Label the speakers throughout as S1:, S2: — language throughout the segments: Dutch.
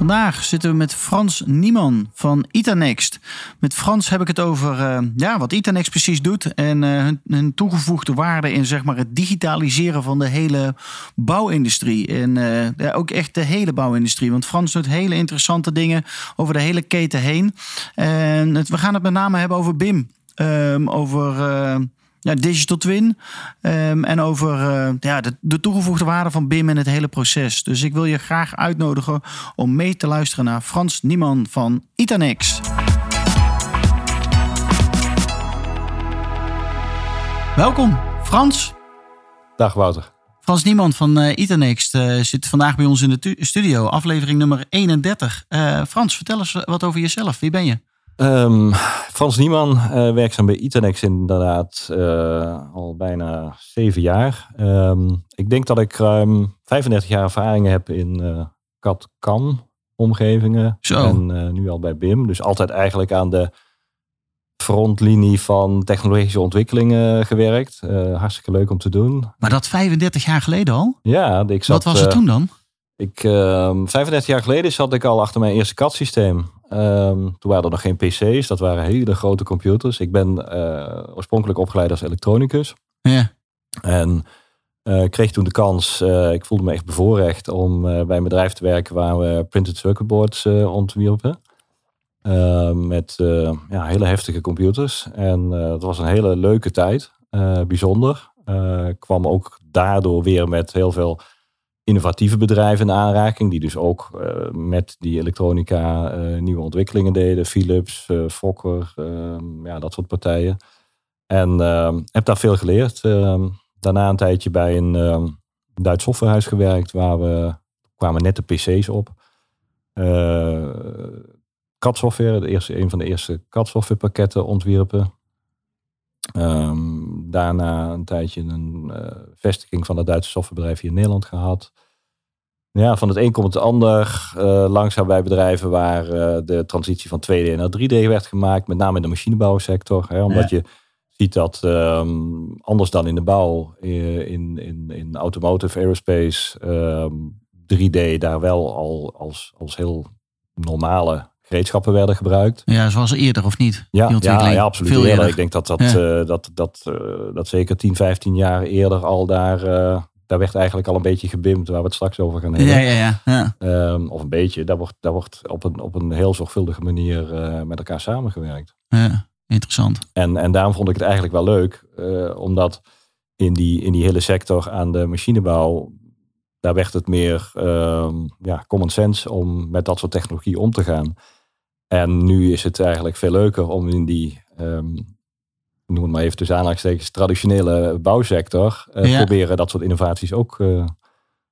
S1: Vandaag zitten we met Frans Nieman van Itanext. Met Frans heb ik het over uh, ja, wat Itanext precies doet en uh, hun, hun, toegevoegde waarde in zeg maar, het digitaliseren van de hele bouwindustrie. En uh, ja, ook echt de hele bouwindustrie. Want Frans doet hele interessante dingen over de hele keten heen. En we gaan het met name hebben over BIM. Um, over ja, digital twin. Um, en over uh, ja, de, de, toegevoegde waarde van BIM in het hele proces. Dus ik wil je graag uitnodigen om mee te luisteren naar Frans Nieman van Itanex. Welkom, Frans.
S2: Dag Wouter.
S1: Frans Nieman van uh, Itanex uh, zit vandaag bij ons in de studio, aflevering nummer 31. Frans, vertel eens wat over jezelf. Wie ben je?
S2: Um, Frans Nieman, uh, werkzaam bij Itanex inderdaad uh, al bijna zeven jaar. Um, ik denk dat ik ruim 35 jaar ervaring heb in uh, CAD-CAM omgevingen.
S1: Zo.
S2: En nu al bij BIM. Dus altijd eigenlijk aan de frontlinie van technologische ontwikkelingen gewerkt. hartstikke leuk om te doen.
S1: Maar dat 35 jaar geleden al?
S2: Ja. Ik zat,
S1: Wat was het toen dan?
S2: Ik, 35 jaar geleden zat ik al achter mijn eerste CAD-systeem. Um, toen waren er nog geen PC's, dat waren hele grote computers. Ik ben uh, oorspronkelijk opgeleid als elektronicus.
S1: Ja.
S2: En uh, kreeg toen de kans, uh, ik voelde me echt bevoorrecht om bij een bedrijf te werken waar we printed circuit boards ontwierpen. Ehm, met ja, hele heftige computers. En dat was een hele leuke tijd, bijzonder. kwam ook daardoor weer met heel veel innovatieve bedrijven in aanraking, die dus ook uh, met die elektronica uh, nieuwe ontwikkelingen deden. Philips, uh, Fokker, ehm, ja, dat soort partijen. En ehm, heb daar veel geleerd. Ehm, daarna een tijdje bij een Duits softwarehuis gewerkt, waar we kwamen net de PC's op. CAD-software, de eerste, een van de eerste CAD-software pakketten ontwierpen. Daarna een tijdje een uh, vestiging van het Duitse softwarebedrijf hier in Nederland gehad. Ja, van het een komt het ander. Uh, langzaam bij bedrijven waar uh, de transitie van 2D naar 3D werd gemaakt. Met name in de machinebouwsector. Hè, omdat ja. je ziet dat um, anders dan in de bouw, in, in, in automotive, aerospace, um, 3D daar wel al als, als heel normale gereedschappen werden gebruikt.
S1: Ja, zoals eerder of niet?
S2: Ja, ja, ja absoluut
S1: Veel
S2: eerder.
S1: eerder.
S2: Ik denk dat dat, ja. uh, dat, dat, uh, dat zeker 10, 15 jaar eerder al daar, uh, daar werd eigenlijk al een beetje gebimd, waar we het straks over gaan hebben.
S1: Ja, ja, ja. ja.
S2: Um, of een beetje, daar wordt, daar wordt op, een, op een heel zorgvuldige manier met elkaar samengewerkt.
S1: Ja, interessant.
S2: En, en daarom vond ik het eigenlijk wel leuk, omdat in die, in die hele sector aan de machinebouw daar werd het meer um, ja, common sense om met dat soort technologie om te gaan. En nu is het eigenlijk veel leuker om in die, um, noem het maar even tussen aanhalingstekens, traditionele bouwsector uh, ja. proberen dat soort innovaties ook uh,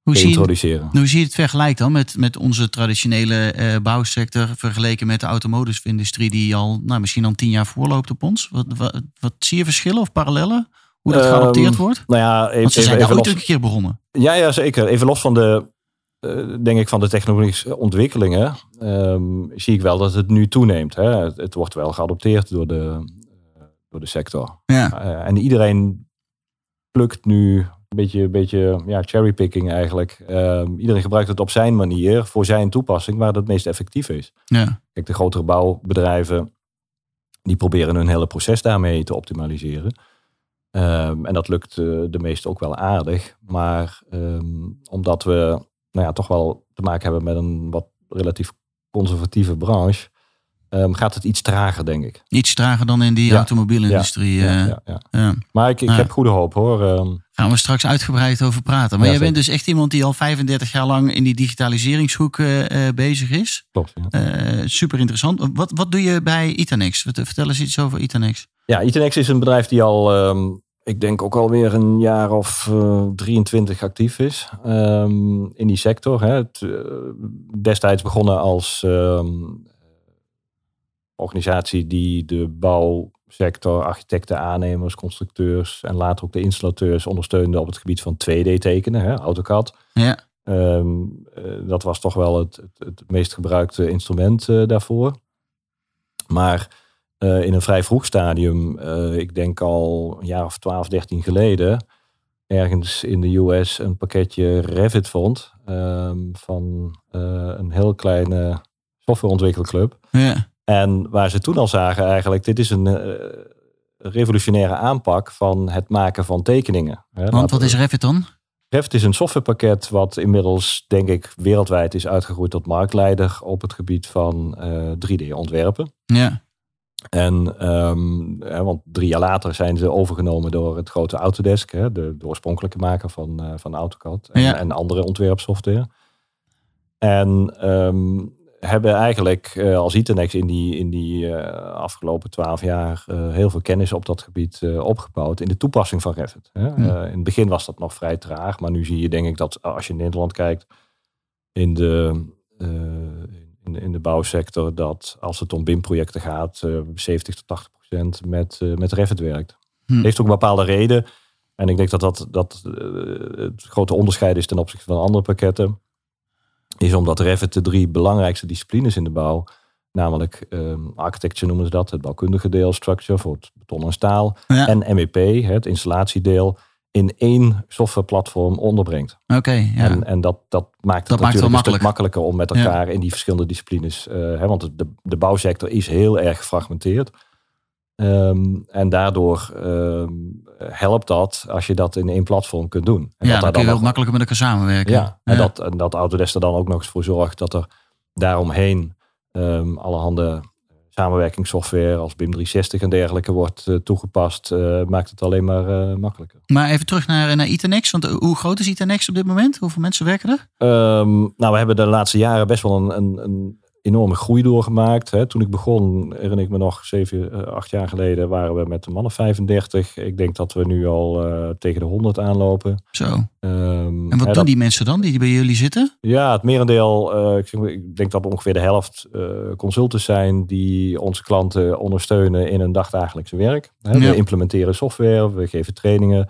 S1: hoe
S2: te introduceren.
S1: Hoe zie je het vergelijk dan met, met onze traditionele uh, bouwsector vergeleken met de automotive-industrie die al nou, misschien al tien jaar voorloopt op ons? Wat, wat, wat zie je verschillen of parallellen? Hoe dat geadopteerd
S2: um,
S1: wordt?
S2: Nou ja, even,
S1: Want ze zijn
S2: even, los,
S1: een keer begonnen.
S2: Ja, ja, zeker. Even los van de, uh, denk ik, van de technologische ontwikkelingen, um, zie ik wel dat het nu toeneemt. Hè. Het, het, wordt wel geadopteerd door de, door de sector.
S1: Ja.
S2: Uh, en iedereen plukt nu een beetje, beetje ja, cherrypicking eigenlijk. Um, iedereen gebruikt het op zijn manier, voor zijn toepassing, waar het het meest effectief is.
S1: Ja.
S2: Kijk, de grotere bouwbedrijven, die proberen hun hele proces daarmee te optimaliseren. Um, en dat lukt uh, de meeste ook wel aardig. Maar um, omdat we nou ja, toch wel te maken hebben met een wat relatief conservatieve branche, um, gaat het iets trager, denk ik.
S1: Iets trager dan in die
S2: Ja.
S1: automobielindustrie.
S2: Ja,
S1: eh,
S2: ja, ja. Maar ik, ik
S1: Ja.
S2: heb goede hoop hoor. Ehm,
S1: Gaan we straks uitgebreid over praten. Maar jij bent dus echt iemand die al 35 jaar lang in die digitaliseringshoek eh, eh, bezig is.
S2: klopt.
S1: Super interessant. Wat, wat doe je bij Itanex? Vert- Vertel eens iets over Itanex.
S2: Ja, Itenex is een bedrijf die al, ehm, ik denk ook alweer een jaar of eh, 23 actief is ehm, in die sector. Hè. Het, eh, destijds begonnen als ehm, organisatie die de bouwsector, architecten, aannemers, constructeurs en later ook de installateurs ondersteunde op het gebied van 2D tekenen, hè, AutoCAD.
S1: Ja.
S2: Ehm, eh, dat was toch wel het, het, het meest gebruikte instrument eh, daarvoor. Maar eh, in een vrij vroeg stadium, eh, ik denk al een jaar of 12, 13 geleden, ergens in de US een pakketje Revit vond ehm, van eh, een heel kleine softwareontwikkelclub.
S1: Ja.
S2: En waar ze toen al zagen eigenlijk, dit is een revolutionaire aanpak van het maken van tekeningen.
S1: Want
S2: laten
S1: wat is Revit dan?
S2: Revit is een softwarepakket wat inmiddels, denk ik, wereldwijd is uitgegroeid tot marktleider op het gebied van eh 3D-ontwerpen.
S1: Ja.
S2: En ehm, hè, want drie jaar later zijn ze overgenomen door het grote Autodesk, hè, de, de oorspronkelijke maker van, eh, van AutoCAD en,
S1: Ja.
S2: en andere ontwerpsoftware. En ehm, hebben eigenlijk eh, als Itenex in die, in die eh, afgelopen twaalf jaar heel veel kennis op dat gebied opgebouwd in de toepassing van Revit. Hè.
S1: Hm.
S2: In het begin was dat nog vrij traag, maar nu zie je denk ik dat als je in Nederland kijkt, in de, in de, bouwsector, dat als het om BIM-projecten gaat, eh 70 tot 80 procent met, eh, met Revit werkt.
S1: Hm.
S2: Heeft ook een bepaalde reden. En ik denk dat dat, dat eh, het grote onderscheid is ten opzichte van andere pakketten. Is omdat Revit de drie belangrijkste disciplines in de bouw, namelijk ehm, architecture noemen ze dat, het bouwkundige deel, structure voor het beton en staal,
S1: Ja.
S2: en MEP, het installatiedeel, in één softwareplatform onderbrengt.
S1: Oké, ja.
S2: En, en dat, dat maakt
S1: Dat
S2: het
S1: maakt het
S2: natuurlijk
S1: wel
S2: een
S1: makkelijk.
S2: stuk makkelijker om met
S1: Ja.
S2: elkaar in die verschillende disciplines. eh, hè, want de, de bouwsector is heel erg gefragmenteerd. Ehm, en daardoor ehm, helpt dat als je dat in één platform kunt doen. En
S1: ja, dan
S2: dat daar
S1: kun je ook makkelijker met elkaar samenwerken.
S2: ja, en, Dat, en dat Autodesk er dan ook nog eens voor zorgt dat er daaromheen ehm allerhande samenwerkingssoftware als BIM 360 en dergelijke wordt eh, toegepast, eh, maakt het alleen maar eh, makkelijker.
S1: Maar even terug naar, naar Itenex. Want hoe groot is Itenex op dit moment? Hoeveel mensen werken er?
S2: Ehm, nou, we hebben de laatste jaren best wel een, een, een enorme groei doorgemaakt. Hè. Toen ik begon, herinner ik me nog, zeven, eh, acht jaar geleden, waren we met een man of 35. Ik denk dat we nu al eh, tegen de 100 aanlopen.
S1: Zo.
S2: Ehm,
S1: En wat
S2: hè,
S1: doen
S2: dat-
S1: die mensen dan die bij jullie zitten?
S2: Ja, het merendeel, eh, ik, maar, ik denk dat ongeveer de helft eh, consultants zijn die onze klanten ondersteunen in hun dagdagelijkse werk. Hè.
S1: Ja.
S2: We implementeren software, we geven trainingen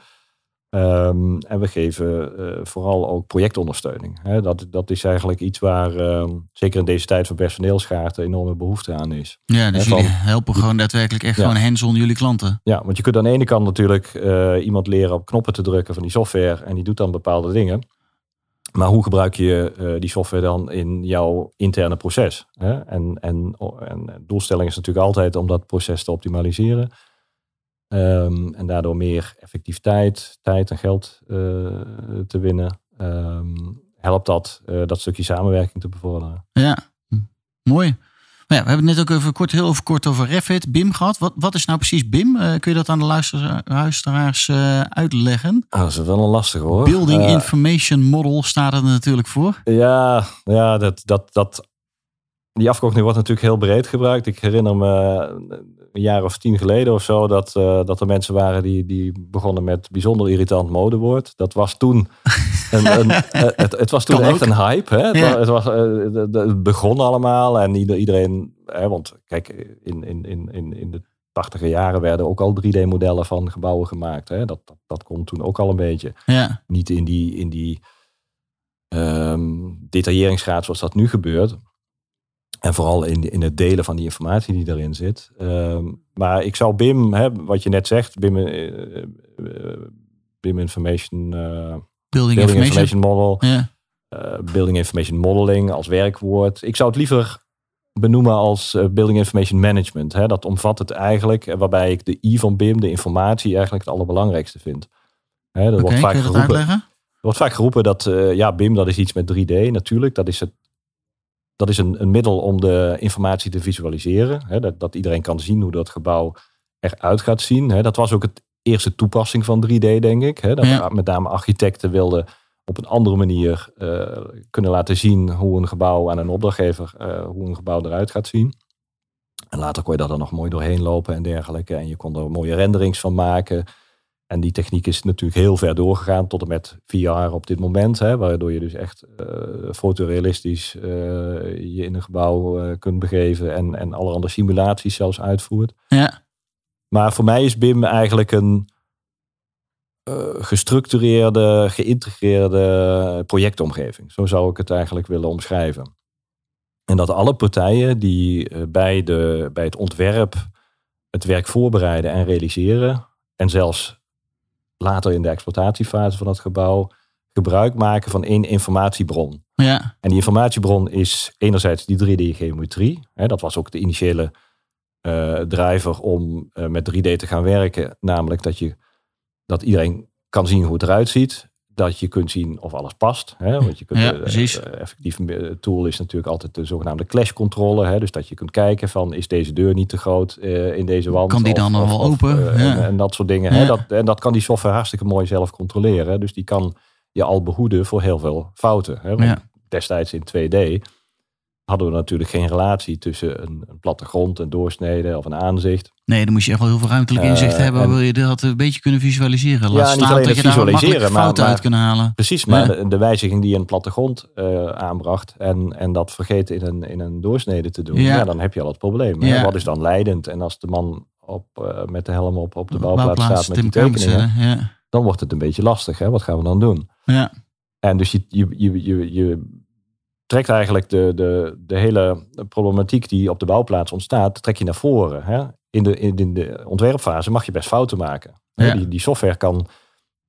S2: ehm, en we geven eh, vooral ook projectondersteuning. Dat, dat is eigenlijk iets waar, ehm, zeker in deze tijd van personeelschaarste, enorme behoefte aan is.
S1: Ja, dus
S2: van-
S1: jullie helpen gewoon daadwerkelijk echt
S2: Ja.
S1: gewoon hands-on jullie klanten.
S2: Ja, want je kunt aan de ene kant natuurlijk eh, iemand leren op knoppen te drukken van die software en die doet dan bepaalde dingen. Maar hoe gebruik je eh, die software dan in jouw interne proces? Hè? En, en, en de doelstelling is natuurlijk altijd om dat proces te optimaliseren. Ehm, en daardoor meer effectiviteit, tijd en geld eh, te winnen. Ehm, helpt dat eh, dat stukje samenwerking te bevorderen.
S1: Ja, hm. mooi. Ja, we hebben het net ook even kort, heel even kort over Revit, BIM gehad. Wat, wat is nou precies BIM? Eh, kun je dat aan de luister- luisteraars uitleggen?
S2: Ah, dat is wel een lastig hoor.
S1: Building Information Model staat er natuurlijk voor.
S2: Ja, ja dat, dat, dat, die afkorting wordt natuurlijk heel breed gebruikt. Ik herinner me een jaar of tien geleden of zo dat, eh, dat er mensen waren die, die begonnen met bijzonder irritant modewoord. Dat was toen, een, een, eh, het, het was toen
S1: Kan
S2: echt
S1: ook.
S2: een hype. Hè? Het,
S1: Ja.
S2: wa- het, was, eh, het begon allemaal en ieder- iedereen, hè, want kijk, in, in, in, in, in de tachtige jaren werden ook al 3D-modellen van gebouwen gemaakt. Hè? Dat, dat, dat kon toen ook al een beetje
S1: Ja,
S2: niet in die, in die ehm, detailleringsgraad zoals dat nu gebeurt. En vooral in, in het delen van die informatie die erin zit. Ehm, maar ik zou BIM, hè, wat je net zegt, BIM, eh, eh, BIM Information, eh,
S1: Building,
S2: Building
S1: Information.
S2: Information Model,
S1: Ja.
S2: Building Information Modeling als werkwoord. Ik zou het liever benoemen als Building Information Management. Hè. Dat omvat het eigenlijk, waarbij ik de I van BIM, de informatie, eigenlijk het allerbelangrijkste vind. Hè,
S1: Oké,
S2: wordt
S1: kun
S2: vaak
S1: je dat
S2: geroepen, er wordt vaak geroepen dat ja, BIM dat is iets met 3D natuurlijk. Dat is, het, dat is een, een middel om de informatie te visualiseren. Hè, dat, dat iedereen kan zien hoe dat gebouw eruit gaat zien. Hè. Dat was ook het eerste toepassing van 3D, denk ik. Hè. Dat
S1: Ja.
S2: met name architecten wilden op een andere manier eh, kunnen laten zien hoe een gebouw aan een opdrachtgever, eh, hoe een gebouw eruit gaat zien. En later kon je daar dan nog mooi doorheen lopen en dergelijke. En je kon er mooie renderings van maken. En die techniek is natuurlijk heel ver doorgegaan tot en met VR op dit moment. Hè, waardoor je dus echt uh, fotorealistisch uh, je in een gebouw uh, kunt begeven. En, en allerhande simulaties zelfs uitvoert.
S1: Ja.
S2: Maar voor mij is BIM eigenlijk een gestructureerde, geïntegreerde projectomgeving. Zo zou ik het eigenlijk willen omschrijven. En dat alle partijen die bij, de, bij het ontwerp het werk voorbereiden en realiseren. En zelfs later in de exploitatiefase van het gebouw gebruik maken van één informatiebron.
S1: Ja.
S2: En die informatiebron is enerzijds die 3D-geometrie. Dat was ook de initiële uh, driver om uh, met 3D te gaan werken. Namelijk dat, je, dat iedereen kan zien hoe het eruit ziet dat je kunt zien of alles past. Hè? Want je kunt,
S1: ja, precies.
S2: Uh, effectief tool is natuurlijk altijd de zogenaamde clashcontrole. Hè? Dus dat je kunt kijken van is deze deur niet te groot uh, in deze wand.
S1: Kan die dan nog wel open?
S2: Uh, ja. en, en, dat soort dingen. Hè? Dat, en dat kan die software hartstikke mooi zelf controleren. Dus die kan je al behoeden voor heel veel fouten. Hè? Want destijds in 2D hadden we natuurlijk geen relatie tussen een, een plattegrond, een doorsnede of een aanzicht.
S1: Nee, dan moest je echt wel heel veel ruimtelijk inzicht uh, hebben. En, wil je dat een beetje kunnen visualiseren?
S2: Laat ja,
S1: dat je daar fouten
S2: maar,
S1: uit kunnen halen.
S2: Precies, maar ja. de, de, wijziging die een plattegrond uh, aanbracht en, en dat vergeten in een, in een doorsnede te doen, ja. ja dan heb je al het probleem. Ja. Wat is dan leidend? En als de man op, uh, met de helm op, op de bouwplaats, bouwplaats staat met die tekeningen,
S1: ja.
S2: dan wordt het een beetje lastig. Hè? Wat gaan we dan doen?
S1: Ja.
S2: En dus je, je, je, je, je trekt eigenlijk de, de, de hele problematiek die op de bouwplaats ontstaat, trek je naar voren. Hè? In, de, in, de ontwerpfase mag je best fouten maken.
S1: Ja.
S2: Die, die software kan,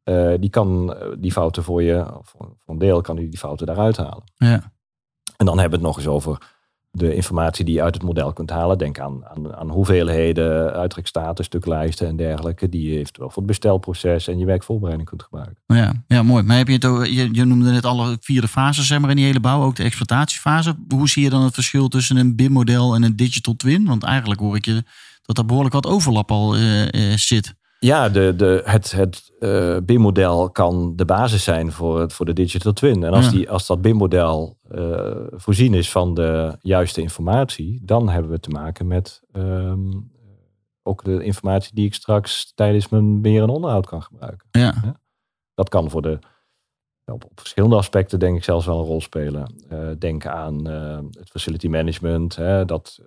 S2: uh, die kan die fouten voor je, of voor een deel kan die die fouten daaruit halen.
S1: Ja.
S2: En dan hebben we het nog eens over de informatie die je uit het model kunt halen. Denk aan, aan, aan hoeveelheden, uittrekstaten, stuklijsten en dergelijke. Die je eventueel voor het bestelproces en je werkvoorbereiding kunt gebruiken.
S1: Ja, ja mooi. Maar heb je het je, je noemde net alle vierde fases zeg maar, in die hele bouw, ook de exploitatiefase. Hoe zie je dan het verschil tussen een BIM-model en een digital twin? Want eigenlijk hoor ik je dat er behoorlijk wat overlap al uh, uh, zit.
S2: Ja, de, de, het, het uh, BIM-model kan de basis zijn voor, het, voor de digital twin. En als,
S1: Ja.
S2: die, als dat BIM-model uh, voorzien is van de juiste informatie, dan hebben we te maken met um, ook de informatie die ik straks tijdens mijn beheer en onderhoud kan gebruiken.
S1: Ja.
S2: Dat kan voor de, op, op verschillende aspecten denk ik zelfs wel een rol spelen. Uh, denk aan het facility management, hè, dat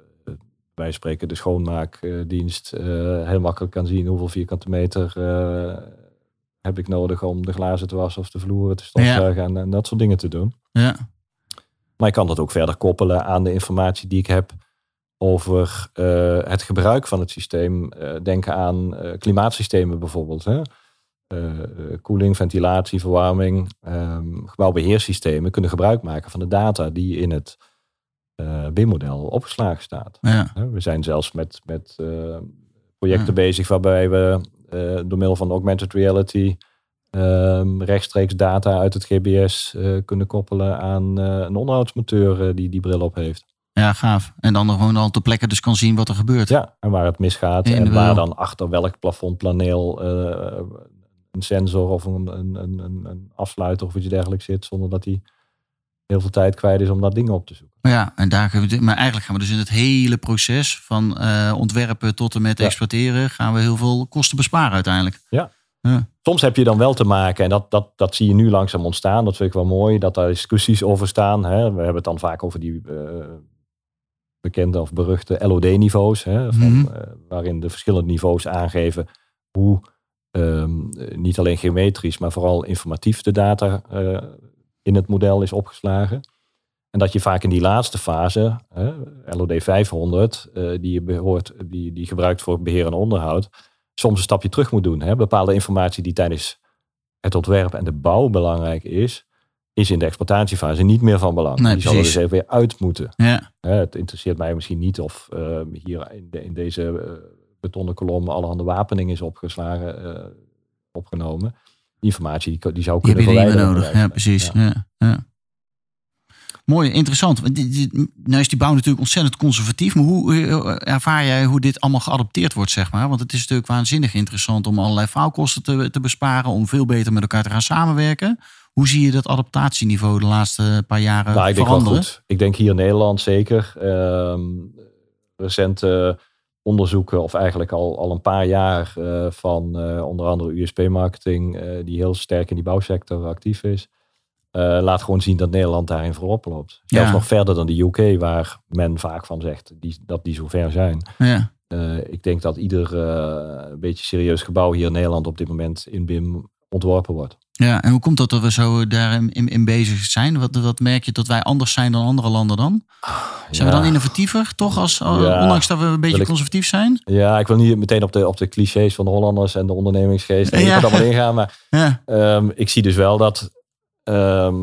S2: wij spreken de schoonmaakdienst uh, heel makkelijk kan zien hoeveel vierkante meter uh, heb ik nodig om de glazen te wassen of de vloeren te stofzuigen ja. en, en, dat soort dingen te doen.
S1: Ja.
S2: Maar ik kan dat ook verder koppelen aan de informatie die ik heb over uh, het gebruik van het systeem. denken aan klimaatsystemen bijvoorbeeld. Hè? koeling, ventilatie, verwarming, um, gebouwbeheersystemen kunnen gebruik maken van de data die in het BIM-model opgeslagen staat.
S1: Ja.
S2: We zijn zelfs met, met uh, projecten ja. bezig waarbij we uh, door middel van augmented reality um, rechtstreeks data uit het GBS kunnen koppelen aan een onderhoudsmonteur die die bril op heeft.
S1: Ja, gaaf. En dan gewoon al ter plekke dus kan zien wat er gebeurt.
S2: Ja, en waar het misgaat en, en waar dan achter welk plafondpaneel een sensor of een, een, een, een afsluiter of iets dergelijks zit, zonder dat die heel veel tijd kwijt is om dat ding op te zoeken.
S1: Ja, en daar gaan we, maar eigenlijk gaan we dus in het hele proces van uh, ontwerpen tot en met ja. exploiteren, gaan we heel veel kosten besparen uiteindelijk.
S2: Ja. ja. Soms heb je dan wel te maken, en dat, dat, dat zie je nu langzaam ontstaan, dat vind ik wel mooi, dat daar discussies over staan. Hè. We hebben het dan vaak over die uh, bekende of beruchte LOD-niveaus, mm -hmm. uh, waarin de verschillende niveaus aangeven hoe um, niet alleen geometrisch, maar vooral informatief de data in het model is opgeslagen. En dat je vaak in die laatste fase, hè, LOD 500, uh, die, je behoort, die, die gebruikt voor beheer en onderhoud, soms een stapje terug moet doen. Hè. Bepaalde informatie die tijdens het ontwerp en de bouw belangrijk is, is in de exploitatiefase niet meer van belang.
S1: Nee,
S2: die zal er dus even weer uit moeten.
S1: Ja.
S2: Hè, het interesseert mij misschien niet of uh, hier in, de, in deze uh, betonnen kolom allerhande wapening is opgeslagen, opgenomen informatie die, die zou
S1: die
S2: kunnen
S1: verwijderen. nodig. Ja, precies. Ja. Ja. Mooi, interessant. Nou is die bouw natuurlijk ontzettend conservatief. Maar hoe ervaar jij hoe dit allemaal geadopteerd wordt, zeg maar? Want het is natuurlijk waanzinnig interessant om allerlei faalkosten te, te besparen. Om veel beter met elkaar te gaan samenwerken. Hoe zie je dat adaptatieniveau de laatste paar jaren
S2: nou, ik
S1: veranderen?
S2: Denk wel goed. Ik denk hier in Nederland zeker. Um, recente onderzoeken, of eigenlijk al, al een paar jaar eh, van eh, onder andere USP-marketing, die heel sterk in die bouwsector actief is. laat gewoon zien dat Nederland daarin voorop loopt. Zelfs
S1: Ja.
S2: nog verder dan de UK, waar men vaak van zegt die, dat die zo ver zijn.
S1: Ja.
S2: Eh, ik denk dat ieder eh, een beetje serieus gebouw hier in Nederland op dit moment in BIM ontworpen wordt.
S1: Ja, en hoe komt dat dat we zo daarin in, in bezig zijn? Wat, wat merk je dat wij anders zijn dan andere landen dan? Zijn we dan innovatiever, toch? Als,
S2: Ja.
S1: Ondanks dat we een beetje
S2: ik-
S1: conservatief zijn?
S2: Ja, ik wil niet meteen op de, op de clichés van de Hollanders en de ondernemingsgeest en
S1: Ja.
S2: ja. allemaal ingaan. Maar
S1: Ja,
S2: ehm, ik zie dus wel dat ehm,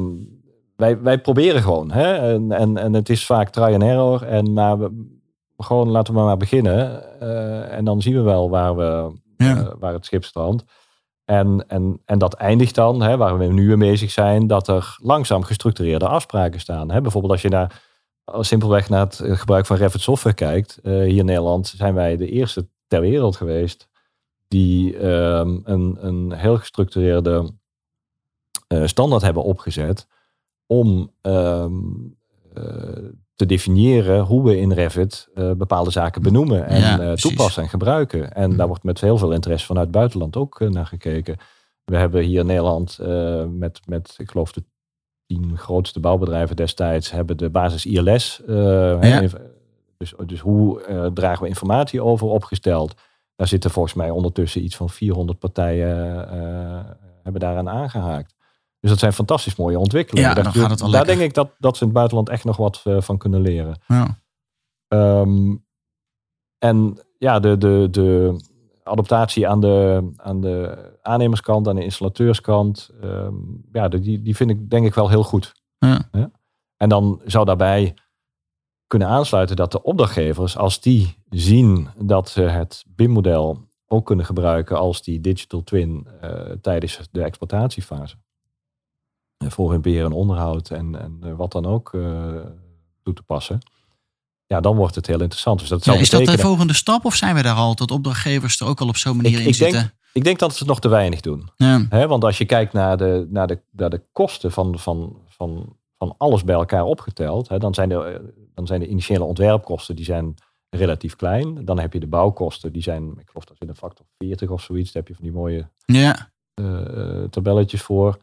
S2: wij, wij proberen gewoon. Hè? En, en, en het is vaak try and error. En, maar we, gewoon laten we maar beginnen. Eh, en dan zien we wel waar, we, eh, waar het schip strandt. En, en, en dat eindigt dan, hè, waar we nu mee bezig zijn, dat er langzaam gestructureerde afspraken staan. Hè? Bijvoorbeeld als je naar, simpelweg naar het gebruik van Revit software kijkt. eh, hier in Nederland zijn wij de eerste ter wereld geweest die ehm, een, een heel gestructureerde eh, standaard hebben opgezet om ehm, eh, te definiëren hoe we in Revit eh, bepaalde zaken benoemen en
S1: Ja,
S2: eh, toepassen en gebruiken. En daar wordt met heel veel interesse vanuit het buitenland ook eh, naar gekeken. We hebben hier in Nederland met, met, ik geloof, de tien grootste bouwbedrijven destijds hebben de basis ILS. dus, dus hoe dragen we informatie over opgesteld. Daar zitten volgens mij ondertussen iets van 400 partijen hebben daaraan aangehaakt. Dus dat zijn fantastisch mooie ontwikkelingen.
S1: Ja,
S2: Daar-
S1: dan gaat het wel
S2: Daar denk ik dat, dat ze in het buitenland echt nog wat eh, van kunnen leren.
S1: ja.
S2: Ehm, en ja, de, de, de adaptatie aan de, aan de aannemerskant, aan de installateurskant, ehm, ja, die, die vind ik denk ik wel heel goed.
S1: Ja.
S2: En dan zou daarbij kunnen aansluiten dat de opdrachtgevers, als die zien dat ze het BIM-model ook kunnen gebruiken als die digital twin eh, tijdens de exploitatiefase. Eh, Voor hun beheer en onderhoud en, en eh, wat dan ook eh, toe te passen. Ja, dan wordt het heel interessant. Dus dat zou
S1: Ja, is dat de volgende stap of zijn we daar al? Dat opdrachtgevers er ook al op zo'n manier
S2: Ik-
S1: in
S2: ik denk-
S1: zitten?
S2: ik denk dat ze het nog te weinig doen.
S1: Ja.
S2: Want als je kijkt naar de, naar de, naar de kosten van, van, van, van alles bij elkaar opgeteld, dan, zijn de, dan zijn de initiële ontwerpkosten die zijn relatief klein. Dan heb je de bouwkosten, die zijn, ik geloof dat in een factor 40 of zoiets. Daar heb je van die mooie
S1: ja,
S2: tabelletjes voor.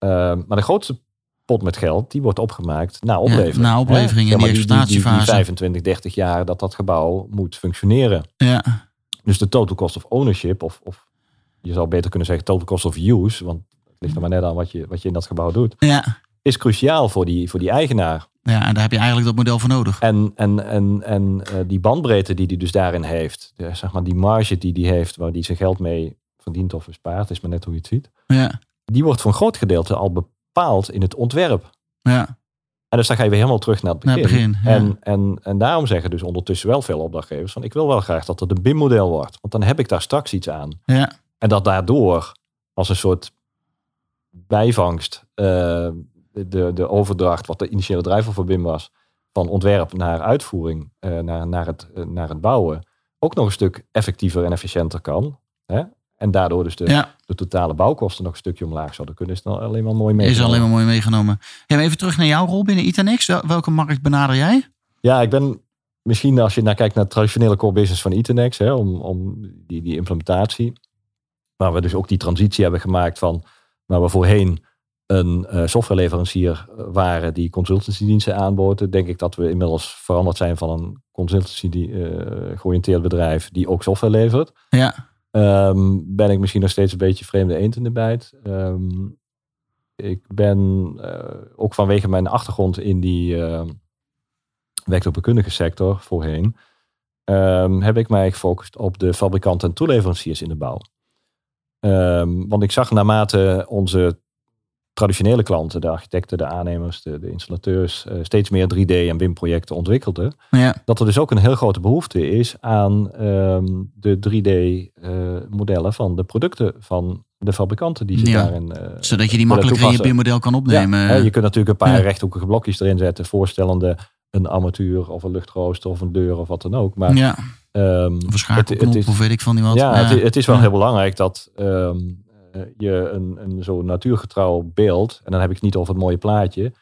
S2: Ehm, maar de grootste pot met geld, die wordt opgemaakt na oplevering.
S1: na oplevering en
S2: maar
S1: die
S2: die, die, die
S1: exploitatiefase.
S2: 25, 30 jaar dat dat gebouw moet functioneren.
S1: ja,
S2: Dus de total cost of ownership, of, of je zou beter kunnen zeggen total cost of use, want het ligt er maar net aan wat je, wat je in dat gebouw doet,
S1: ja.
S2: is cruciaal voor die, voor die eigenaar.
S1: Ja, en daar heb je eigenlijk dat model voor nodig.
S2: En, en, en, en eh, die bandbreedte die hij dus daarin heeft, de, zeg maar die marge die hij heeft, waar hij zijn geld mee verdient of bespaart, is maar net hoe je het ziet,
S1: Ja,
S2: die wordt voor een groot gedeelte al bepaald in het ontwerp.
S1: ja,
S2: En dus dan ga je weer helemaal terug naar het
S1: Naar
S2: begin.
S1: het begin, ja.
S2: en, en, en daarom zeggen dus ondertussen wel veel opdrachtgevers van ik wil wel graag dat het een BIM-model wordt. Want dan heb ik daar straks iets aan.
S1: ja,
S2: En dat daardoor als een soort bijvangst eh, de, de, de overdracht, wat de initiële drijver voor BIM was, van ontwerp naar uitvoering, eh, naar, naar, het, eh, naar het bouwen, ook nog een stuk effectiever en efficiënter kan. Hè? En daardoor dus de,
S1: ja.
S2: de totale bouwkosten nog een stukje omlaag zouden kunnen. Is dan alleen maar mooi mee.
S1: Is alleen maar mooi meegenomen. Maar even terug naar jouw rol binnen Itanex. Wel- Welke markt benader jij?
S2: Ja, ik ben misschien als je naar kijkt naar het traditionele core business van Itenex, hè, om, om die, die implementatie, waar we dus ook die transitie hebben gemaakt van waar we voorheen een eh, softwareleverancier waren die consultancydiensten aanboden, denk ik dat we inmiddels veranderd zijn van een consultancy die, eh, georiënteerd bedrijf die ook software levert.
S1: Ja,
S2: Ehm, ben ik misschien nog steeds een beetje vreemde eend in de bijt. Ehm, ik ben eh, ook vanwege mijn achtergrond in die uh, werktuigbekundige sector voorheen, ehm, heb ik mij gefocust op de fabrikanten en toeleveranciers in de bouw. Ehm, want ik zag naarmate onze traditionele klanten, de architecten, de aannemers, de, de installateurs, eh, steeds meer 3D en BIM-projecten ontwikkelden,
S1: ja,
S2: dat er dus ook een heel grote behoefte is aan ehm, de 3D-modellen van de producten van de fabrikanten die zich
S1: Ja.
S2: daarin. eh,
S1: zodat je die makkelijker in je. BIM-model kan opnemen.
S2: Ja, hè, je kunt natuurlijk een paar
S1: Ja.
S2: rechthoekige blokjes erin zetten, voorstellende een armatuur of een luchtrooster of een deur of wat dan ook. Maar
S1: ja,
S2: ehm,
S1: of een schakelknop
S2: het is,
S1: of weet ik van die wat.
S2: ja, het, het is wel
S1: Ja.
S2: heel belangrijk dat ehm, eh, je een, een zo natuurgetrouw beeld, en dan heb ik het niet over het mooie plaatje,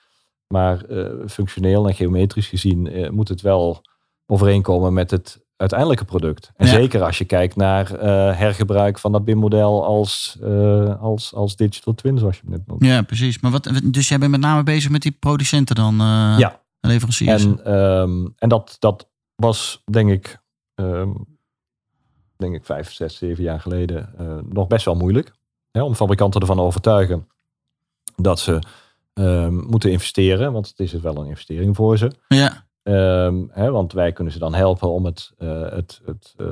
S2: maar eh, functioneel en geometrisch gezien eh, moet het wel overeenkomen met het uiteindelijke product. En
S1: Ja.
S2: zeker als je kijkt naar eh, hergebruik van dat BIM-model als, eh, als, als digital twin, zoals je het net noemde.
S1: Ja, precies. Maar wat, dus jij bent met name bezig met die producenten dan? eh,
S2: Ja.
S1: Leveranciers.
S2: En, ehm, en dat, dat was denk ik, ehm, denk ik vijf, zes, zeven jaar geleden eh, nog best wel moeilijk. Hè, om fabrikanten ervan te overtuigen dat ze ehm, moeten investeren. Want het is wel een investering voor ze.
S1: ja.
S2: Ehm, hè, want wij kunnen ze dan helpen om het, eh, het, het, eh,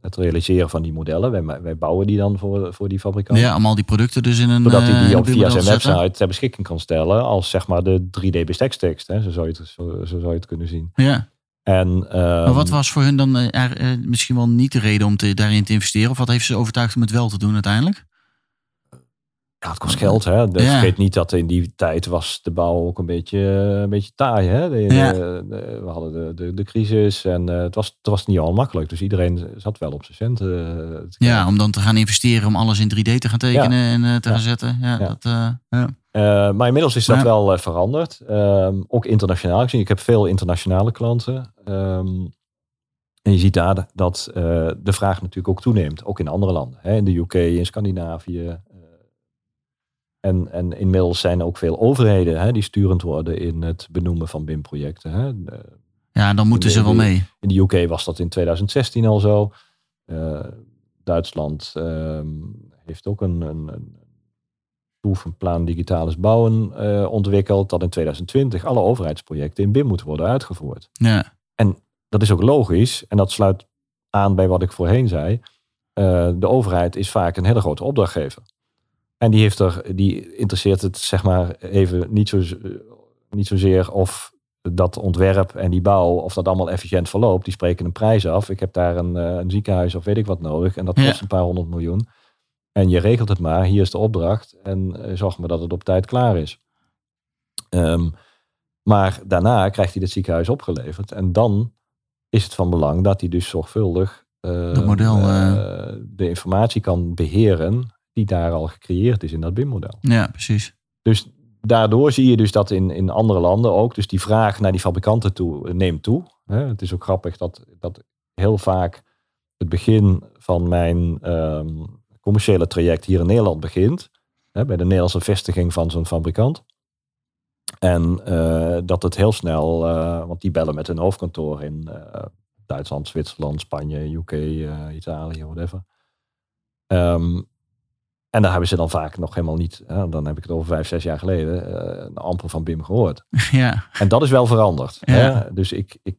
S2: het realiseren van die modellen. Wij, wij bouwen die dan voor, voor die fabrikant.
S1: ja, allemaal die producten dus in een...
S2: Zodat hij
S1: eh,
S2: die
S1: in
S2: ook via zijn
S1: zetten.
S2: website ter beschikking kan stellen als zeg maar de 3D bestekstekst. Hè. Zo, zou je het, zo, zo zou je het kunnen zien.
S1: Ja.
S2: En, ehm,
S1: Maar wat was voor hun dan eh, eh, misschien wel niet de reden om te, daarin te investeren? Of wat heeft ze overtuigd om het wel te doen uiteindelijk?
S2: Ja, het kost geld. Hè. Dus
S1: Ja.
S2: Vergeet niet dat in die tijd was de bouw ook een beetje, een beetje taai. Hè. De,
S1: Ja.
S2: de- de- we hadden de, de, de crisis en eh, het, was, het was niet al makkelijk. Dus iedereen zat wel op zijn centen. eh,
S1: Ja, om dan te gaan investeren om alles in 3D te gaan tekenen en eh, te gaan zetten. Ja. Dat, ja.
S2: Maar inmiddels is dat wel veranderd. Ehm, ook internationaal gezien. Ik heb veel internationale klanten. Ehm, en je ziet daar dat de vraag natuurlijk ook toeneemt. Ook in andere landen. Hè? In de UK, in Scandinavië. En, en inmiddels zijn er ook veel overheden hè, die sturend worden in het benoemen van BIM-projecten. Hè?
S1: Ja, dan moeten ze wel mee.
S2: in de UK was dat in 2016 al zo. Eh, Duitsland ehm, heeft ook een, een, een proefplan digitales bouwen eh, ontwikkeld. Dat in 2020 alle overheidsprojecten in BIM moeten worden uitgevoerd.
S1: Ja,
S2: Dat is ook logisch en dat sluit aan bij wat ik voorheen zei. Eh, de overheid is vaak een hele grote opdrachtgever. En die, heeft er, die interesseert het zeg maar even niet, zo, niet zozeer of dat ontwerp en die bouw, of dat allemaal efficiënt verloopt. Die spreken een prijs af. Ik heb daar een, eh, een ziekenhuis of weet ik wat nodig. En dat
S1: Ja.
S2: kost een paar honderd miljoen. En je regelt het maar. Hier is de opdracht. En eh, zorg maar dat het op tijd klaar is. Ehm, maar daarna krijgt hij het ziekenhuis opgeleverd. En dan is het van belang dat hij dus zorgvuldig eh,
S1: Dat model,
S2: de informatie kan beheren die daar al gecreëerd is in dat BIM-model.
S1: ja, precies.
S2: Dus daardoor zie je dus dat in, in andere landen ook, dus die vraag naar die fabrikanten toe eh, neemt toe. Het is ook grappig dat, dat heel vaak het begin van mijn ehm, commerciële traject hier in Nederland begint. Hè, bij de Nederlandse vestiging van zo'n fabrikant. En eh, dat het heel snel, eh, want die bellen met hun hoofdkantoor in Duitsland, Zwitserland, Spanje, UK, Italië, whatever. Ehm, en daar hebben ze dan vaak nog helemaal niet, hè, dan heb ik het over vijf, zes jaar geleden, een amper van BIM gehoord.
S1: ja,
S2: En dat is wel veranderd.
S1: Ja.
S2: Hè? Dus ik, ik,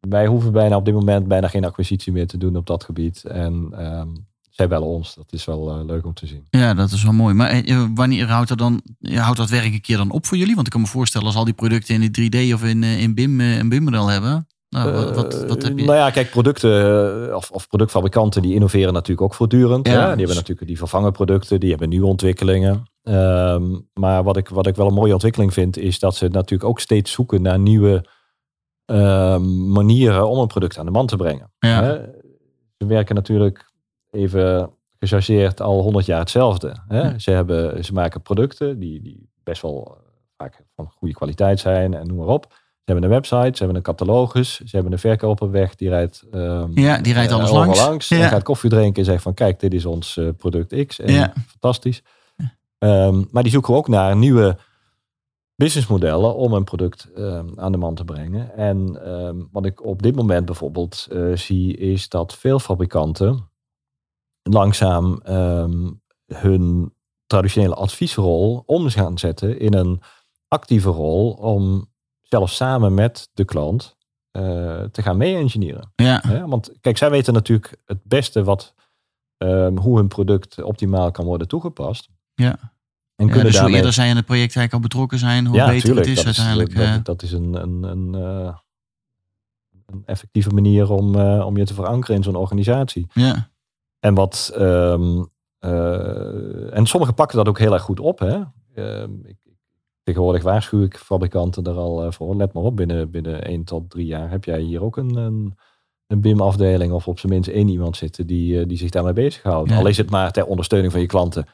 S2: wij hoeven bijna op dit moment bijna geen acquisitie meer te doen op dat gebied. En ehm, zij bellen ons. Dat is wel eh, leuk om te zien.
S1: ja, dat is wel mooi. Maar eh, wanneer houdt, er dan, houdt dat werk een keer dan op voor jullie? Want ik kan me voorstellen als al die producten in die 3D of in, in BIM een BIM-model hebben. Nou, wat, wat, wat heb je?
S2: Nou ja, kijk, producten eh, of, of productfabrikanten die innoveren natuurlijk ook voortdurend.
S1: Ja,
S2: hè? Die
S1: dus-
S2: hebben natuurlijk die vervangen producten, die hebben nieuwe ontwikkelingen. Ehm, maar wat ik, wat ik wel een mooie ontwikkeling vind, is dat ze natuurlijk ook steeds zoeken naar nieuwe ehm, manieren om een product aan de man te brengen.
S1: Ja.
S2: Hè? Ze werken natuurlijk even gechargeerd al honderd jaar hetzelfde. Hè?
S1: Ja.
S2: Ze, hebben, ze maken producten die, die best wel eh, vaak van goede kwaliteit zijn en noem maar op. Ze hebben een website, ze hebben een catalogus, ze hebben een verkoper weg die rijdt, ehm,
S1: Ja, die rijdt
S2: eh,
S1: alles
S2: overal
S1: langs.
S2: En gaat koffie drinken en zegt van kijk, dit is ons eh, product X. En
S1: Ja.
S2: fantastisch. Ehm, maar die zoeken ook naar nieuwe businessmodellen om een product ehm, aan de man te brengen. En wat ik op dit moment bijvoorbeeld eh, zie, is dat veel fabrikanten langzaam hun traditionele adviesrol om gaan zetten in een actieve rol om zelfs samen met de klant eh, te gaan mee-engineeren.
S1: Ja?
S2: Want kijk, zij weten natuurlijk het beste wat, ehm, hoe hun product optimaal kan worden toegepast.
S1: Ja.
S2: En
S1: ja,
S2: kunnen
S1: dus hoe
S2: daarmee...
S1: eerder zij in het project eigenlijk al betrokken zijn, hoe
S2: ja,
S1: beter
S2: tuurlijk,
S1: het is
S2: dat
S1: uiteindelijk.
S2: dat,
S1: eh.
S2: dat is een, een, een, eh, een effectieve manier om, eh, om je te verankeren in zo'n organisatie.
S1: ja.
S2: En wat. ehm, eh, en sommigen pakken dat ook heel erg goed op. Hè? Ehm, ik, tegenwoordig waarschuw ik fabrikanten er al eh, voor. Let maar op, binnen, binnen 1 tot 3 jaar heb jij hier ook een, een, een BIM-afdeling. Of op zijn minst één iemand zitten die, eh, die zich daarmee bezighoudt.
S1: Ja.
S2: Al is het maar ter ondersteuning van je klanten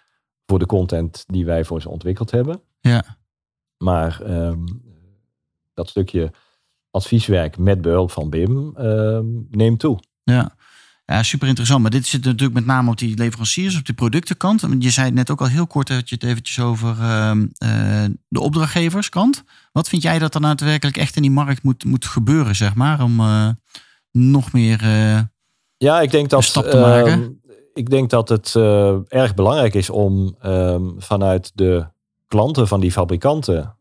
S2: voor de content die wij voor ze ontwikkeld hebben.
S1: Ja.
S2: Maar ehm, dat stukje advieswerk met behulp van BIM ehm, neemt toe.
S1: Ja. Ja, super interessant. Maar dit zit natuurlijk met name op die leveranciers, op die productenkant. Je zei het net ook al heel kort, had je het eventjes over ehm, eh, de opdrachtgeverskant. Wat vind jij dat er daadwerkelijk echt in die markt moet, moet gebeuren, zeg maar, om eh, nog meer uh,
S2: ja, ik denk dat,
S1: stap te maken?
S2: ehm, ik denk dat het erg belangrijk is om ehm, vanuit de klanten van die fabrikanten,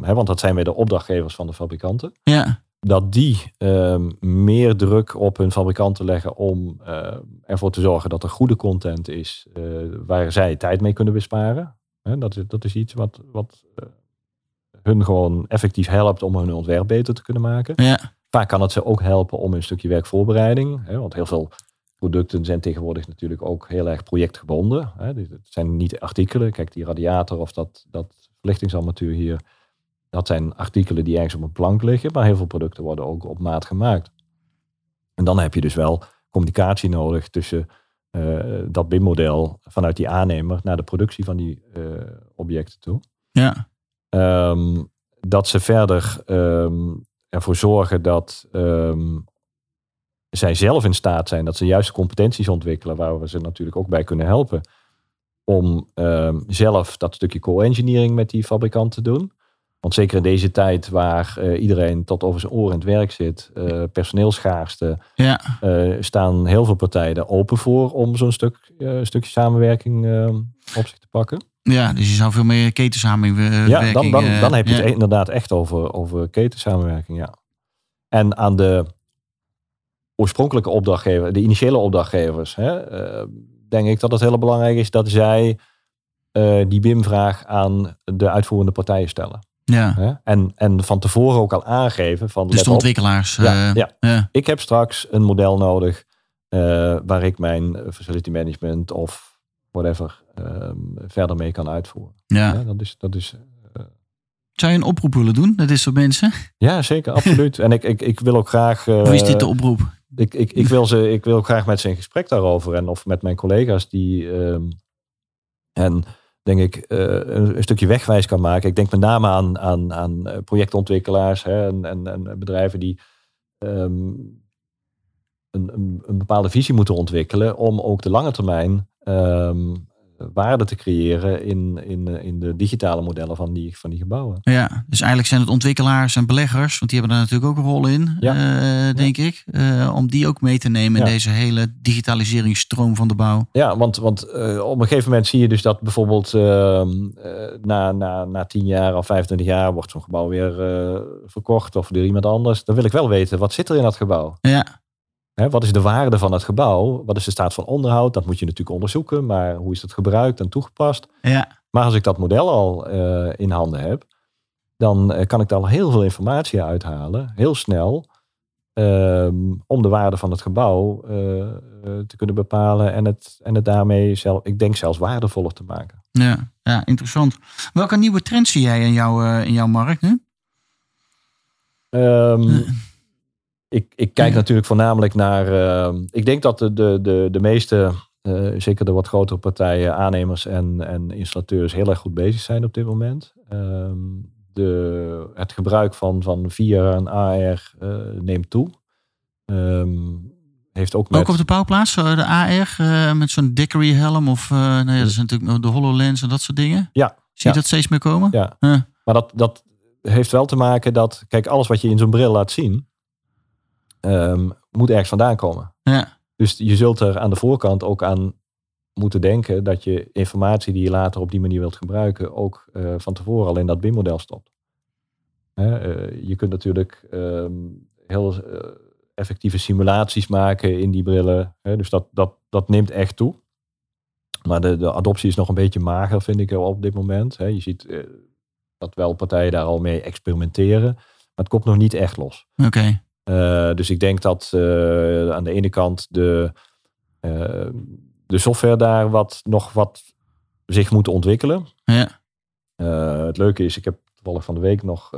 S2: hè, want dat zijn weer de opdrachtgevers van de fabrikanten,
S1: ja
S2: dat die ehm, meer druk op hun fabrikanten leggen om uh, ervoor te zorgen dat er goede content is uh, waar zij tijd mee kunnen besparen. dat, is, dat is iets wat, wat uh, hun gewoon effectief helpt om hun ontwerp beter te kunnen maken.
S1: Ja.
S2: Vaak kan het ze ook helpen om een stukje werkvoorbereiding. Hè, want heel veel producten zijn tegenwoordig natuurlijk ook heel erg projectgebonden. Hè. Dus het zijn niet artikelen. Kijk, die radiator of dat, dat verlichtingsarmatuur hier dat zijn artikelen die ergens op een plank liggen, maar heel veel producten worden ook op maat gemaakt. En dan heb je dus wel communicatie nodig tussen uh, dat BIM-model vanuit die aannemer naar de productie van die uh, objecten toe.
S1: Ja.
S2: Um, dat ze verder um, ervoor zorgen dat um, zij zelf in staat zijn, dat ze juiste competenties ontwikkelen, waar we ze natuurlijk ook bij kunnen helpen, om zelf dat stukje co-engineering met die fabrikant te doen. Want zeker in deze tijd waar uh, iedereen tot over zijn oren in het werk zit, uh, personeelschaarste,
S1: ja.
S2: uh, staan heel veel partijen open voor om zo'n stuk, stukje samenwerking op zich te pakken.
S1: Ja, dus je zou veel meer ketensamenwerking.
S2: Ja, dan, dan, dan heb je ja. het inderdaad echt over, over ketensamenwerking, ja. En aan de oorspronkelijke opdrachtgever, de initiële opdrachtgevers, hè, denk ik dat het heel belangrijk is dat zij die BIM-vraag aan de uitvoerende partijen stellen.
S1: Ja.
S2: En, en van tevoren ook al aangeven van.
S1: Dus de ontwikkelaars.
S2: Ja,
S1: uh,
S2: ja.
S1: ja,
S2: Ik heb straks een model nodig uh, waar ik mijn facility management of whatever uh, verder mee kan uitvoeren.
S1: Ja.
S2: dat is. Dat is
S1: zou je een oproep willen doen naar dit soort mensen?
S2: Ja, zeker, absoluut. en ik, ik, ik wil ook graag.
S1: Hoe is dit de oproep?
S2: Ik, ik, ik, wil ze, ik wil ook graag met ze in gesprek daarover. En of met mijn collega's die. Um, en denk ik, uh, een, een, stukje wegwijs kan maken. Ik denk met name aan, aan, aan projectontwikkelaars hè, en, en, en, bedrijven die um, een, een, een, bepaalde visie moeten ontwikkelen om ook de lange termijn um, waarde te creëren in, in, in de digitale modellen van die, van die gebouwen.
S1: Ja, dus eigenlijk zijn het ontwikkelaars en beleggers, want die hebben daar natuurlijk ook een rol in,
S2: ja.
S1: uh, denk ja. ik, uh, om die ook mee te nemen in ja. deze hele digitaliseringsstroom van de bouw.
S2: Ja, want, want uh, op een gegeven moment zie je dus dat bijvoorbeeld ehm, na, na, na 10 jaar of 25 jaar wordt zo'n gebouw weer verkocht of door iemand anders. Dan wil ik wel weten, wat zit er in dat gebouw?
S1: Ja.
S2: Hè, wat is de waarde van het gebouw? Wat is de staat van onderhoud? Dat moet je natuurlijk onderzoeken. Maar hoe is het gebruikt en toegepast?
S1: Ja.
S2: Maar als ik dat model al uh, in handen heb, dan uh, kan ik daar al heel veel informatie uithalen. Heel snel. Um, om de waarde van het gebouw uh, te kunnen bepalen. En het, en het daarmee, zelf, ik denk zelfs waardevoller te maken.
S1: Ja, ja interessant. Welke nieuwe trends zie jij in, jou, in jouw markt nu?
S2: Um, ik, ik kijk natuurlijk voornamelijk naar. Uh, ik denk dat de, de, de, de meeste, uh, zeker de wat grotere partijen, aannemers en, en installateurs, heel erg goed bezig zijn op dit moment. Um, de, het gebruik van, van VR en AR uh, neemt toe. Um, heeft ook, met...
S1: ook op de bouwplaats, de AR, met zo'n Dickory helm of nou ja, dat is natuurlijk de HoloLens en dat soort dingen.
S2: Ja.
S1: Zie je
S2: ja.
S1: dat steeds meer komen?
S2: Ja. Maar dat, dat heeft wel te maken dat, kijk, alles wat je in zo'n bril laat zien, um, moet ergens vandaan komen.
S1: Ja.
S2: Dus je zult er aan de voorkant ook aan moeten denken dat je informatie die je later op die manier wilt gebruiken, ook uh, van tevoren al in dat BIM-model stopt. Hè, uh, je kunt natuurlijk um, heel uh, effectieve simulaties maken in die brillen. Hè, dus dat, dat, dat neemt echt toe. Maar de, de adoptie is nog een beetje mager, vind ik op dit moment. Hè. Je ziet dat wel partijen daar al mee experimenteren. Maar het komt nog niet echt los.
S1: Oké. Okay.
S2: Uh, dus ik denk dat uh, aan de ene kant de, uh, de software daar wat, nog wat zich moet ontwikkelen.
S1: Ja.
S2: het leuke is, ik heb toevallig van de week nog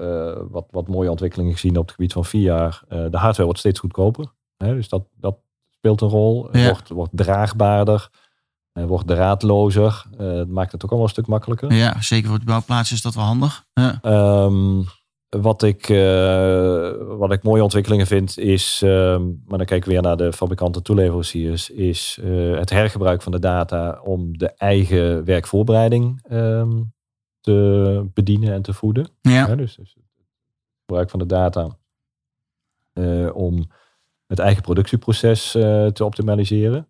S2: wat, wat mooie ontwikkelingen gezien op het gebied van jaar. de hardware wordt steeds goedkoper. Hè, dus dat, dat speelt een rol.
S1: Ja.
S2: Wordt, wordt draagbaarder. wordt draadlozer. het maakt het ook allemaal een stuk makkelijker.
S1: Ja, zeker voor de bouwplaats is dat wel handig. Ja.
S2: Um, wat ik, uh, wat ik mooie ontwikkelingen vind is, uh, maar dan kijk ik weer naar de fabrikanten toeleveranciers, is uh, het hergebruik van de data om de eigen werkvoorbereiding ehm, te bedienen en te voeden.
S1: Ja.
S2: dus, dus, het gebruik van de data om het eigen productieproces te optimaliseren.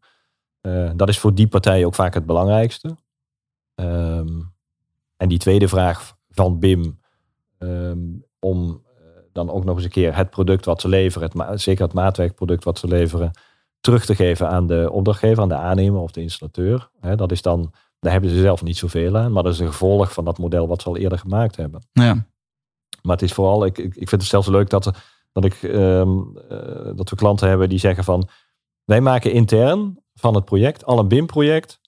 S2: dat is voor die partij ook vaak het belangrijkste. Um, en die tweede vraag van BIM, um, om uh, dan ook nog eens een keer het product wat ze leveren, het zeker het maatwerkproduct wat ze leveren, terug te geven aan de opdrachtgever, aan de aannemer of de installateur. He, dat is dan, daar hebben ze zelf niet zoveel aan, maar dat is een gevolg van dat model wat ze al eerder gemaakt hebben.
S1: Ja.
S2: Maar het is vooral, ik, ik, vind het zelfs leuk dat, dat, ik, um, uh, dat we klanten hebben die zeggen van, wij maken intern van het project al een BIM-project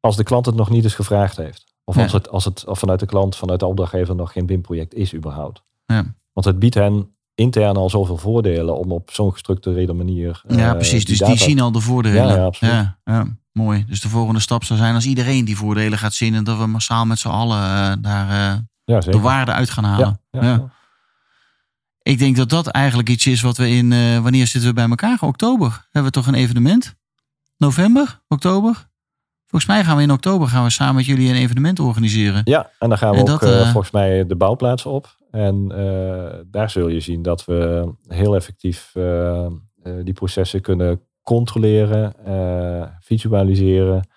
S2: als de klant het nog niet eens gevraagd heeft. Of als, het, als het of vanuit de klant, vanuit de opdrachtgever nog geen BIM-project is überhaupt.
S1: Ja.
S2: Want het biedt hen intern al zoveel voordelen om op zo'n gestructureerde manier.
S1: Ja, uh, precies. Dus die, die zien al de voordelen.
S2: Ja, ja absoluut.
S1: Ja, ja, mooi. Dus de volgende stap zou zijn als iedereen die voordelen gaat zien en dat we massaal met z'n allen uh, daar uh,
S2: ja,
S1: de waarde uit gaan halen.
S2: Ja, ja,
S1: Ik denk dat dat eigenlijk iets is wat we in. wanneer zitten we bij elkaar? Oktober. Hebben we toch een evenement? November? Oktober? Volgens mij gaan we in oktober gaan we samen met jullie een evenement organiseren.
S2: Ja, en dan gaan we
S1: En
S2: ook
S1: dat,
S2: uh,
S1: eh,
S2: volgens mij de bouwplaats op. En uh, daar zul je zien dat we heel effectief die processen kunnen controleren, visualiseren.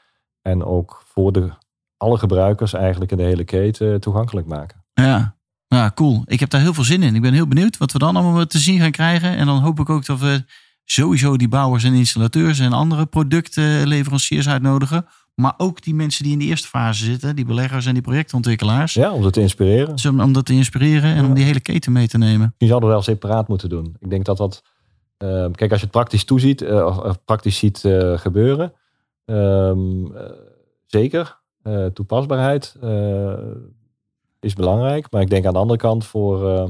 S2: En ook voor de, alle gebruikers eigenlijk in de hele keten toegankelijk maken.
S1: Ja. ja, cool. Ik heb daar heel veel zin in. Ik ben heel benieuwd wat we dan allemaal te zien gaan krijgen. En dan hoop ik ook dat we sowieso die bouwers en installateurs en andere productleveranciers uitnodigen. Maar ook die mensen die in de eerste fase zitten, die beleggers en die projectontwikkelaars.
S2: Ja, om ze te inspireren.
S1: Om, dat te inspireren en
S2: Ja.
S1: om die hele keten mee te nemen.
S2: Die zouden we wel separaat moeten doen. Ik denk dat dat. eh, kijk, als je het praktisch toeziet, eh, of, praktisch ziet eh, gebeuren. ehm, eh, zeker. Toepasbaarheid is belangrijk. Maar ik denk aan de andere kant voor, eh,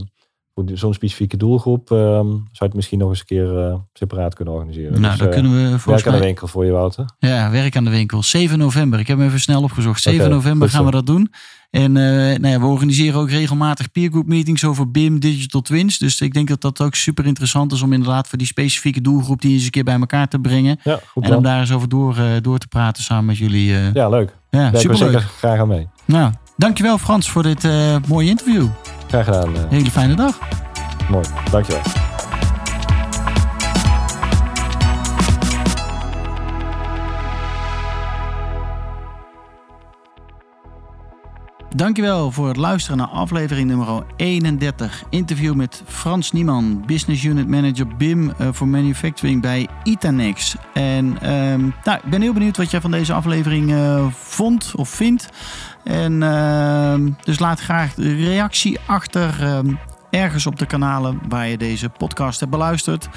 S2: voor die- zo'n specifieke doelgroep. ehm, zou je het misschien nog eens een keer eh, separaat kunnen organiseren.
S1: nou,
S2: Dus,
S1: dan
S2: eh,
S1: kunnen we
S2: werk
S1: volgens
S2: aan de winkel voor je, Wouter.
S1: Ja, werk aan de winkel. 7 november. Ik heb hem even snel opgezocht. 7
S2: Oké,
S1: november gaan we dat doen. En eh, nou ja, we organiseren ook regelmatig peergroup meetings over BIM, Digital Twins. Dus ik denk dat dat ook super interessant is om inderdaad voor die specifieke doelgroep die eens een keer bij elkaar te brengen.
S2: Ja, goed
S1: En om daar eens over door, door te praten samen met jullie.
S2: Ja, leuk.
S1: ja, superleuk.
S2: zeker graag aan mee.
S1: Nou, dankjewel Frans voor dit mooie interview.
S2: Graag gedaan. eh,
S1: Hele fijne dag.
S2: mooi. Dankjewel.
S1: Dankjewel voor het luisteren naar aflevering nummer 31. Interview met Frans Nieman, Business Unit Manager BIM eh, voor Manufacturing bij Itanex. En ehm, nou, ik ben heel benieuwd wat jij van deze aflevering eh, vond of vindt. En ehm, dus laat graag de reactie achter ehm, ergens op de kanalen waar je deze podcast hebt beluisterd.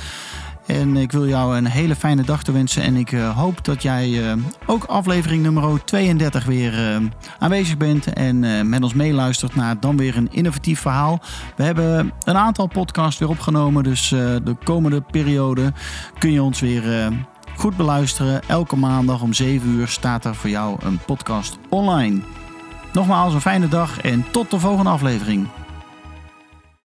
S1: En ik wil jou een hele fijne dag te wensen. En ik eh, hoop dat jij eh, ook aflevering nummer 32 weer eh, aanwezig bent. En eh, met ons meeluistert naar dan weer een innovatief verhaal. We hebben een aantal podcasts weer opgenomen. Dus de komende periode kun je ons weer goed beluisteren. Elke maandag om 7 uur staat er voor jou een podcast online. Nogmaals een fijne dag en tot de volgende aflevering.